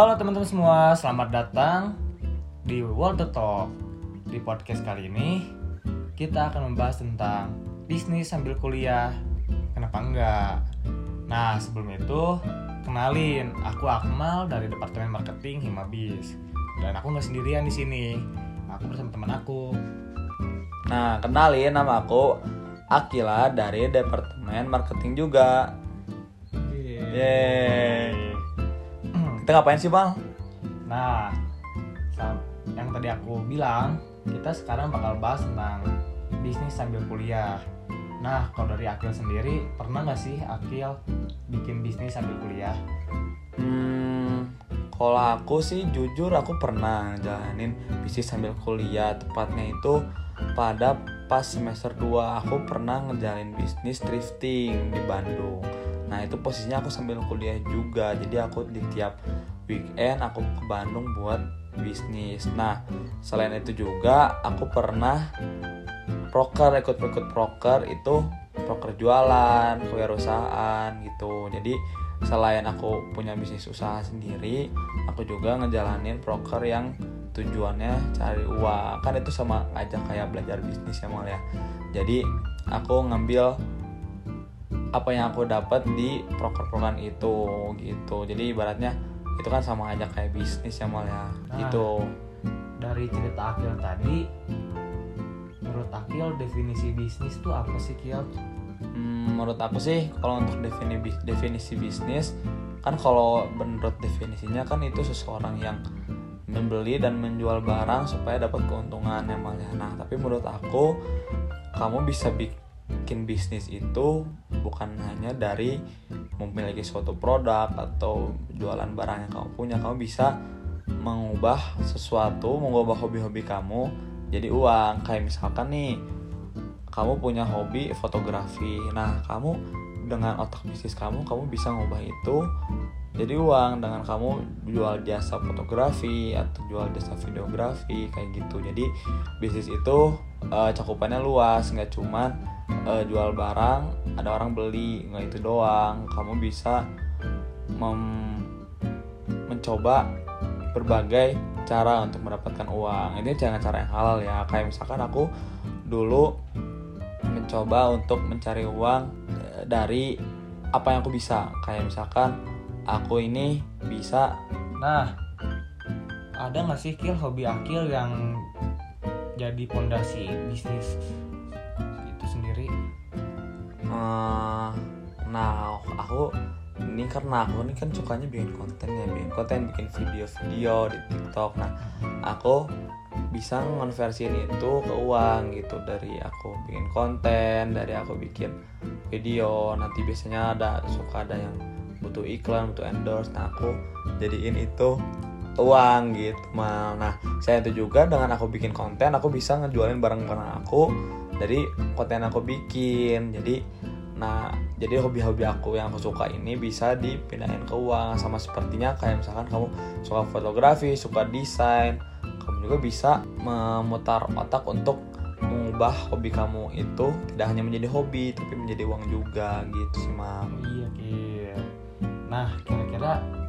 Halo teman-teman semua, selamat datang di World Talk. Di podcast kali ini kita akan membahas tentang bisnis sambil kuliah. Kenapa enggak? Nah, sebelum itu kenalin, aku Akmal dari Departemen Marketing Himabis. Dan aku nggak sendirian di sini. Aku bersama teman aku. Nah, kenalin nama aku Akila dari Departemen Marketing juga. Yeay. Kita ngapain sih, Bang? Nah, yang tadi aku bilang, kita sekarang bakal bahas tentang bisnis sambil kuliah. Nah, kalau dari Akil sendiri, pernah nggak sih Akil bikin bisnis sambil kuliah? Hmm, kalau aku sih jujur aku pernah jalanin bisnis sambil kuliah. Tepatnya itu pada pas semester 2 aku pernah ngejalanin bisnis thrifting di Bandung. Nah, itu posisinya aku sambil kuliah juga. Jadi aku di tiap weekend aku ke Bandung buat bisnis. Nah, selain itu juga aku pernah proker ikut-ikut proker itu proker jualan, kewirausahaan gitu. Jadi selain aku punya bisnis usaha sendiri, aku juga ngejalanin proker yang tujuannya cari uang. Kan itu sama aja kayak belajar bisnis ya mal ya. Jadi aku ngambil apa yang aku dapat di proker-proker itu gitu. Jadi ibaratnya itu kan sama aja kayak bisnis ya mal ya. Nah. Gitu. Dari cerita Akil tadi, menurut Akil definisi bisnis tuh apa sih Kil? Hmm, menurut aku sih kalau untuk defini definisi bisnis kan kalau menurut definisinya kan itu seseorang yang membeli dan menjual barang supaya dapat keuntungan yang malah. Nah, tapi menurut aku kamu bisa bikin bisnis itu bukan hanya dari memiliki suatu produk atau jualan barang yang kamu punya. Kamu bisa mengubah sesuatu, mengubah hobi-hobi kamu jadi uang. Kayak misalkan nih kamu punya hobi fotografi. Nah, kamu dengan otak bisnis kamu, kamu bisa ngubah itu jadi uang dengan kamu jual jasa fotografi atau jual jasa videografi kayak gitu. Jadi bisnis itu eh, cakupannya luas, nggak cuman eh, jual barang, ada orang beli, nggak itu doang. Kamu bisa mem- mencoba berbagai cara untuk mendapatkan uang. Ini jangan cara yang halal ya. Kayak misalkan aku dulu mencoba untuk mencari uang eh, dari apa yang aku bisa kayak misalkan aku ini bisa Nah, ada nggak sih Kil hobi Akil yang jadi pondasi bisnis itu sendiri? eh, nah aku ini karena aku ini kan sukanya bikin konten ya bikin konten bikin video-video di TikTok. Nah aku bisa ngonversiin itu ke uang gitu. Dari aku bikin konten dari aku bikin video. Nanti biasanya ada suka ada yang butuh iklan butuh endorse. Nah aku jadiin itu uang gitu. Mal. Nah saya itu juga dengan aku bikin konten aku bisa ngejualin barang-barang aku. Dari konten aku bikin. Jadi nah jadi hobi-hobi aku yang aku suka ini bisa dipindahin ke uang. Sama sepertinya kayak misalkan kamu suka fotografi suka desain kamu juga bisa memutar otak untuk mengubah hobi kamu itu. Tidak hanya menjadi hobi tapi menjadi uang juga gitu sih Oh iya Kil. Nah, kira-kira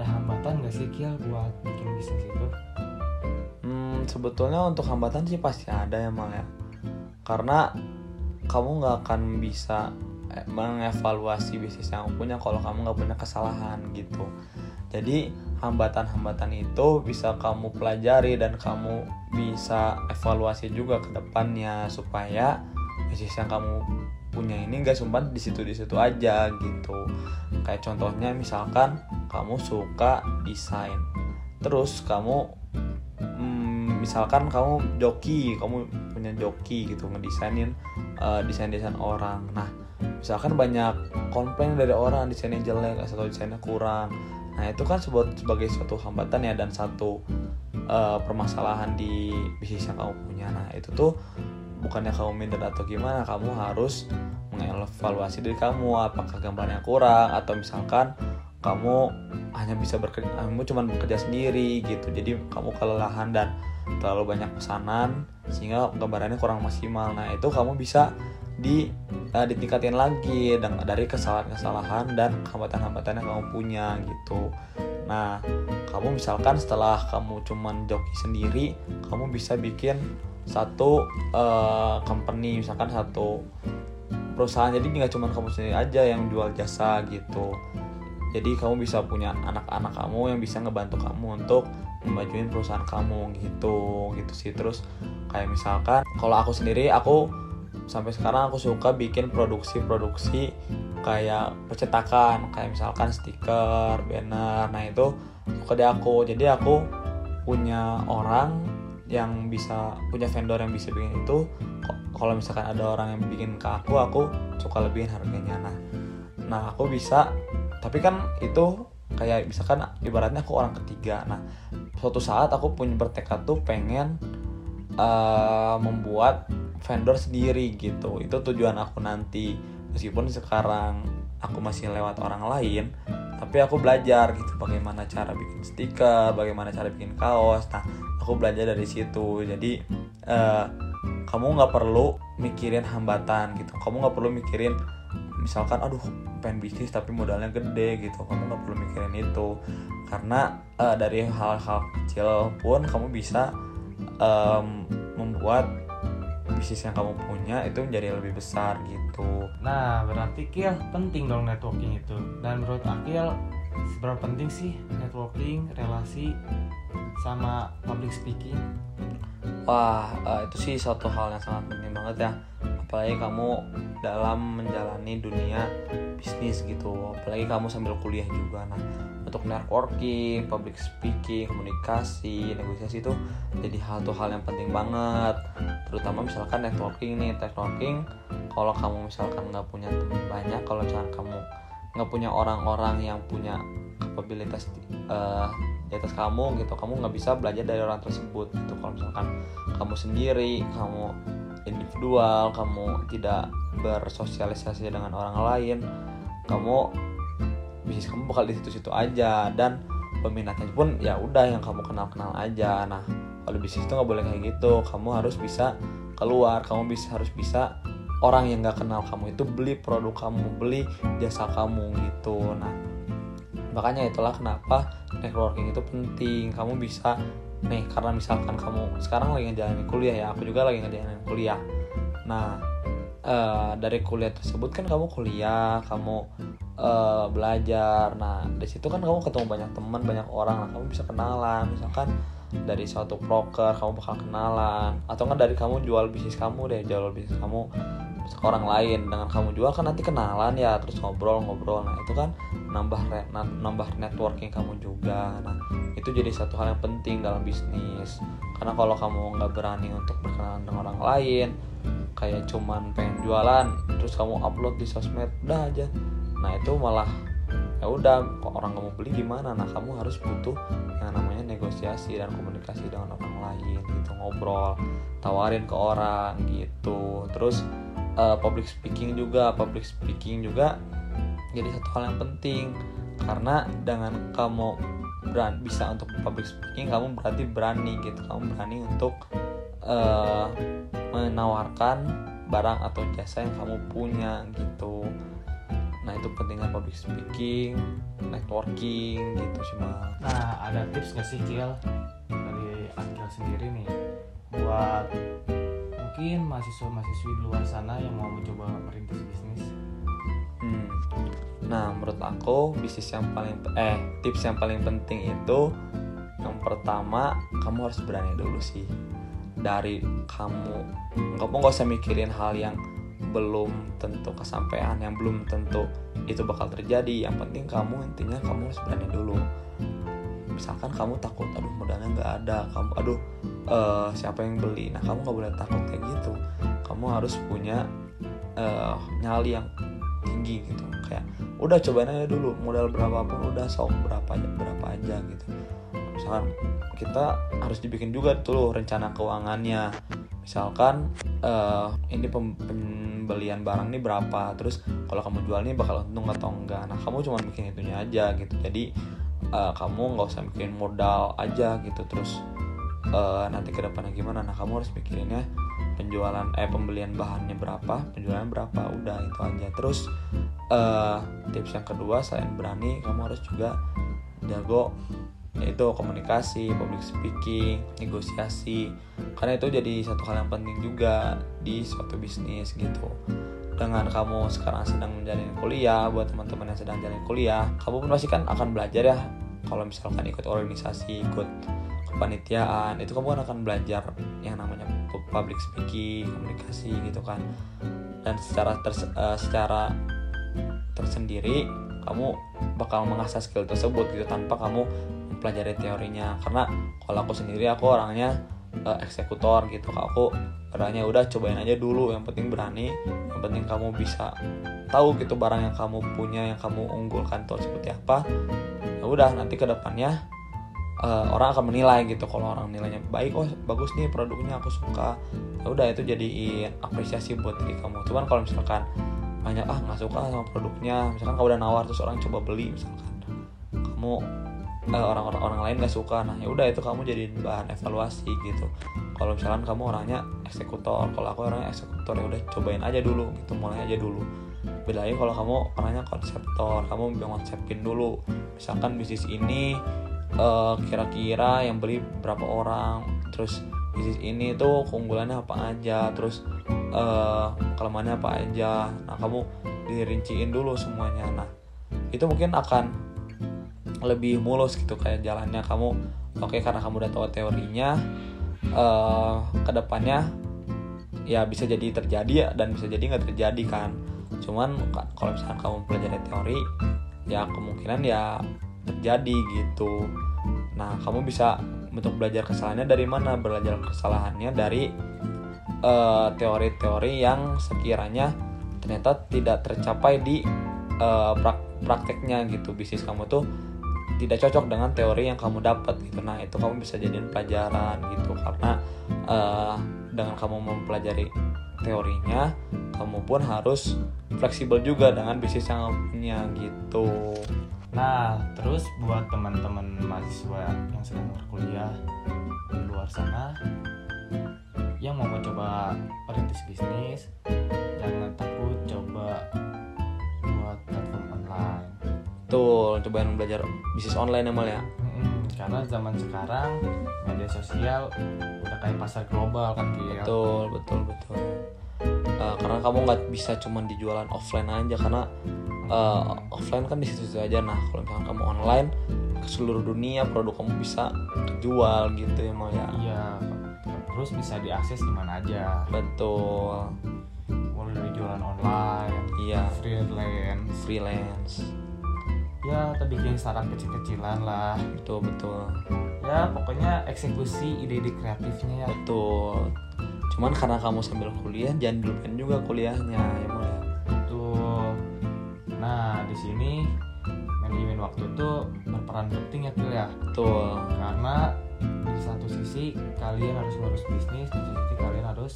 ada hambatan nggak sih Kil buat bikin bisnis itu? Hmm, sebetulnya untuk hambatan sih pasti ada ya mal ya. Karena kamu nggak akan bisa eh, mengevaluasi bisnis yang kamu punya kalau kamu nggak punya kesalahan gitu. Jadi hambatan-hambatan itu bisa kamu pelajari dan kamu bisa evaluasi juga ke depannya supaya bisnis yang kamu punya ini nggak cuma di situ di situ aja gitu. Kayak contohnya misalkan kamu suka desain. Terus kamu hmm, misalkan kamu joki kamu punya joki gitu ngedesainin eh, desain-desain orang. Nah misalkan banyak komplain dari orang desainnya jelek atau desainnya kurang. Nah itu kan sebagai suatu hambatan ya dan satu eh, permasalahan di bisnis yang kamu punya. Nah itu tuh bukannya kamu minder atau gimana kamu harus mengevaluasi diri kamu apakah gambarnya kurang atau misalkan kamu hanya bisa bekerja kamu cuma bekerja sendiri gitu. Jadi kamu kelelahan dan terlalu banyak pesanan sehingga gambarannya kurang maksimal. Nah itu kamu bisa di eh, ditingkatin lagi dari kesalahan-kesalahan dan hambatan-hambatan yang kamu punya gitu. Nah kamu misalkan setelah kamu cuman joki sendiri kamu bisa bikin satu uh, company misalkan satu perusahaan. Jadi nggak cuma kamu sendiri aja yang jual jasa gitu jadi kamu bisa punya anak-anak kamu yang bisa ngebantu kamu untuk memajuin perusahaan kamu gitu gitu sih. Terus kayak misalkan kalau aku sendiri aku sampai sekarang aku suka bikin produksi-produksi kayak percetakan kayak misalkan stiker banner nah itu di aku. Jadi aku punya orang yang bisa punya vendor yang bisa bikin itu. Kalau misalkan ada orang yang bikin ke aku aku suka lebihin harganya. Nah nah aku bisa tapi kan itu kayak misalkan ibaratnya aku orang ketiga. Nah suatu saat aku punya bertekad tuh pengen uh, membuat vendor sendiri gitu. Itu tujuan aku nanti. Meskipun sekarang aku masih lewat orang lain tapi aku belajar gitu bagaimana cara bikin stiker bagaimana cara bikin kaos. Nah aku belajar dari situ. Jadi uh, kamu nggak perlu mikirin hambatan gitu. Kamu nggak perlu mikirin misalkan aduh pengen bisnis tapi modalnya gede gitu. Kamu nggak perlu mikirin itu. Karena uh, dari hal-hal kecil pun kamu bisa um, membuat bisnis yang kamu punya itu menjadi lebih besar gitu. Nah berarti Kil penting dong networking itu. Dan menurut Akil seberapa penting sih networking relasi sama public speaking? Wah, uh, itu sih satu hal yang sangat penting banget ya. Apalagi kamu dalam menjalani dunia bisnis gitu. Apalagi kamu sambil kuliah juga. Nah, untuk networking, public speaking, komunikasi, negosiasi itu jadi satu hal yang penting banget. Terutama misalkan networking nih, networking. Kalau kamu misalkan nggak punya teman banyak, kalau misalkan kamu nggak punya orang-orang yang punya kapabilitas uh, di atas kamu gitu. Kamu nggak bisa belajar dari orang tersebut gitu. Kalau misalkan kamu sendiri kamu individual kamu tidak bersosialisasi dengan orang lain kamu bisnis kamu bakal di situ-situ aja. Dan peminatnya pun ya udah yang kamu kenal-kenal aja. Nah kalau bisnis itu nggak boleh kayak gitu. Kamu harus bisa keluar kamu bisa harus bisa orang yang nggak kenal kamu itu beli produk kamu beli jasa kamu gitu. Nah makanya itulah kenapa networking itu penting. Kamu bisa nih karena misalkan kamu sekarang lagi ngejalanin kuliah ya aku juga lagi ngejalanin kuliah. Nah uh, dari kuliah tersebut kan kamu kuliah kamu uh, belajar. Nah di situ kan kamu ketemu banyak teman banyak orang. Nah, kamu bisa kenalan. Misalkan dari suatu broker kamu bakal kenalan. Atau kan dari kamu jual bisnis kamu deh jual bisnis kamu ke orang lain. Dengan kamu jual kan nanti kenalan ya terus ngobrol-ngobrol. Nah itu kan nambah re, nambah networking kamu juga. Nah itu jadi satu hal yang penting dalam bisnis. Karena kalau kamu nggak berani untuk berkenalan dengan orang lain kayak cuman pengen jualan terus kamu upload di sosmed udah aja. Nah itu malah ya udah kok orang kamu beli gimana? Nah kamu harus butuh yang namanya negosiasi dan komunikasi dengan orang lain gitu ngobrol tawarin ke orang gitu. Terus uh, public speaking juga public speaking juga jadi satu hal yang penting. Karena dengan kamu berani bisa untuk public speaking kamu berarti berani gitu. Kamu berani untuk uh, menawarkan barang atau jasa yang kamu punya gitu. Nah itu pentingnya public speaking networking gitu sih nah ada tips gak sih Kiel dari Akil sendiri nih buat mungkin mahasiswa-mahasiswi di luar sana yang mau mencoba merintis bisnis. Hmm. nah menurut aku bisnis yang paling eh tips yang paling penting itu yang pertama kamu harus berani dulu sih. Dari kamu kamu nggak usah mikirin hal yang belum tentu kesampaian yang belum tentu itu bakal terjadi. Yang penting kamu intinya kamu harus berani dulu misalkan kamu takut aduh modalnya nggak ada kamu aduh uh, siapa yang beli? Nah kamu nggak boleh takut kayak gitu. Kamu harus punya uh, nyali yang tinggi gitu. Kayak udah cobain aja dulu modal berapapun udah sok berapa aja berapa aja gitu. Misalkan kita harus dibikin juga tuh rencana keuangannya. Misalkan uh, ini pembelian barang ini berapa terus kalau kamu jual ini bakal untung atau enggak? Nah kamu cuma bikin itunya aja gitu. Jadi uh, kamu nggak usah mikirin modal aja gitu. Terus uh, nanti ke depannya gimana? Nah kamu harus mikirinnya penjualan eh pembelian bahannya berapa penjualan berapa udah itu aja. Terus uh, tips yang kedua selain berani kamu harus juga jago yaitu komunikasi, public speaking, negosiasi. Karena itu jadi satu hal yang penting juga di suatu bisnis gitu dengan kamu sekarang sedang menjalani kuliah buat teman-teman yang sedang jalan kuliah kamu pun pasti kan akan belajar ya. Kalau misalkan ikut organisasi ikut kepanitiaan itu kamu kan akan belajar yang namanya public speaking komunikasi gitu kan. Dan secara uh, secara tersendiri kamu bakal mengasah skill tersebut gitu tanpa kamu mempelajari teorinya. Karena kalau aku sendiri aku orangnya uh, eksekutor gitu. Aku orangnya udah cobain aja dulu yang penting berani yang penting kamu bisa tahu gitu barang yang kamu punya yang kamu unggulkan tuh seperti apa. Ya udah nanti ke depannya uh, orang akan menilai gitu. Kalau orang nilainya baik oh bagus nih produknya aku suka. Ya udah itu jadi apresiasi buat diri kamu. Cuman kalau misalkan banyak ah nggak suka sama produknya misalkan kamu udah nawar terus orang coba beli misalkan kamu Eh, orang-orang orang lain gak suka. Nah ya udah itu kamu jadi bahan evaluasi gitu. Kalau misalkan kamu orangnya eksekutor kalau aku orangnya eksekutor ya udah cobain aja dulu gitu mulai aja dulu. Beda lagi kalau kamu orangnya konseptor kamu konsepin dulu. Misalkan bisnis ini kira kira-kira yang beli berapa orang terus bisnis ini tuh keunggulannya apa aja terus uh, kelemahannya apa aja. Nah kamu dirinciin dulu semuanya. Nah itu mungkin akan lebih mulus gitu kayak jalannya kamu oke okay, karena kamu udah tahu teorinya uh, ke depannya ya bisa jadi terjadi ya dan bisa jadi nggak terjadi kan. Cuman kalau misalnya kamu pelajari teori ya kemungkinan ya terjadi gitu. Nah kamu bisa untuk belajar kesalahannya dari mana? Belajar kesalahannya dari eh, teori-teori uh, yang sekiranya ternyata tidak tercapai di uh, prak prakteknya gitu. Bisnis kamu tuh tidak cocok dengan teori yang kamu dapat gitu. Nah itu kamu bisa jadiin pelajaran gitu. Karena uh, dengan kamu mempelajari teorinya kamu pun harus fleksibel juga dengan bisnis yang kamu punya gitu. Nah terus buat teman-teman mahasiswa yang sedang berkuliah di luar sana yang mau mencoba perintis bisnis jangan takut coba Betul, cobain belajar bisnis online ya mal ya. Hmm, karena zaman sekarang media sosial udah kayak pasar global kan gitu. Betul, betul, betul. Uh, karena kamu nggak bisa cuma dijualan offline aja karena uh, offline kan di situ aja. Nah, kalau misalkan kamu online ke seluruh dunia produk kamu bisa jual gitu ya mal ya. Iya. Terus bisa diakses di mana aja. Betul. Mulai dari jualan online. Iya. Freelance. Freelance ya atau bikin startup kecil-kecilan lah. Betul betul. Ya pokoknya eksekusi ide-ide kreatifnya ya. Betul. Cuman karena kamu sambil kuliah jangan dilupain juga kuliahnya ya mau ya. Betul. Nah di sini manajemen waktu itu berperan penting ya Kil ya. Betul. Karena di satu sisi kalian harus ngurus bisnis di satu sisi kalian harus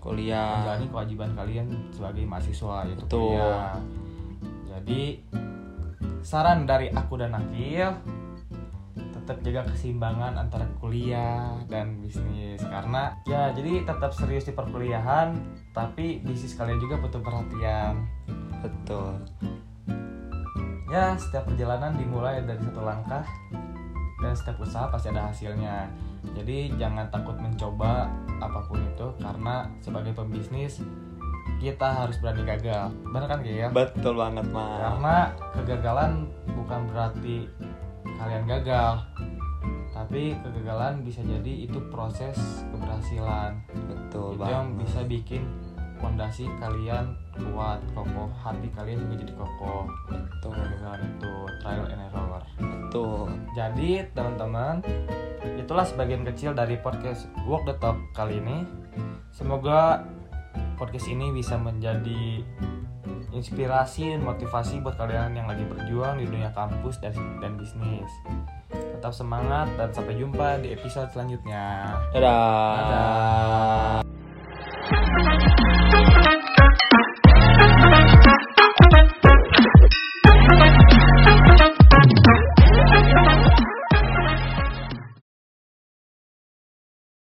kuliah. menjalani kewajiban kalian sebagai mahasiswa yaitu betul. kuliah. Jadi saran dari aku dan Akil tetap jaga keseimbangan antara kuliah dan bisnis. Karena ya jadi tetap serius di perkuliahan tapi bisnis kalian juga butuh perhatian. Betul. Ya setiap perjalanan dimulai dari satu langkah dan setiap usaha pasti ada hasilnya. Jadi jangan takut mencoba apa pun itu karena sebagai pembisnis kita harus berani gagal. Benar kan ya betul banget mas. Karena kegagalan bukan berarti kalian gagal. Tapi kegagalan bisa jadi itu proses keberhasilan. Betul itu banget. yang bisa bikin fondasi kalian kuat kokoh hati kalian juga jadi kokoh. Betul. Kegagalan itu trial and error. Betul. Jadi teman-teman itulah sebagian kecil dari podcast Walk the Talk kali ini. Semoga podcast ini bisa menjadi inspirasi dan motivasi buat kalian yang lagi berjuang di dunia kampus dan, dan bisnis. Tetap semangat dan sampai jumpa di episode selanjutnya. Dadah. Dadah.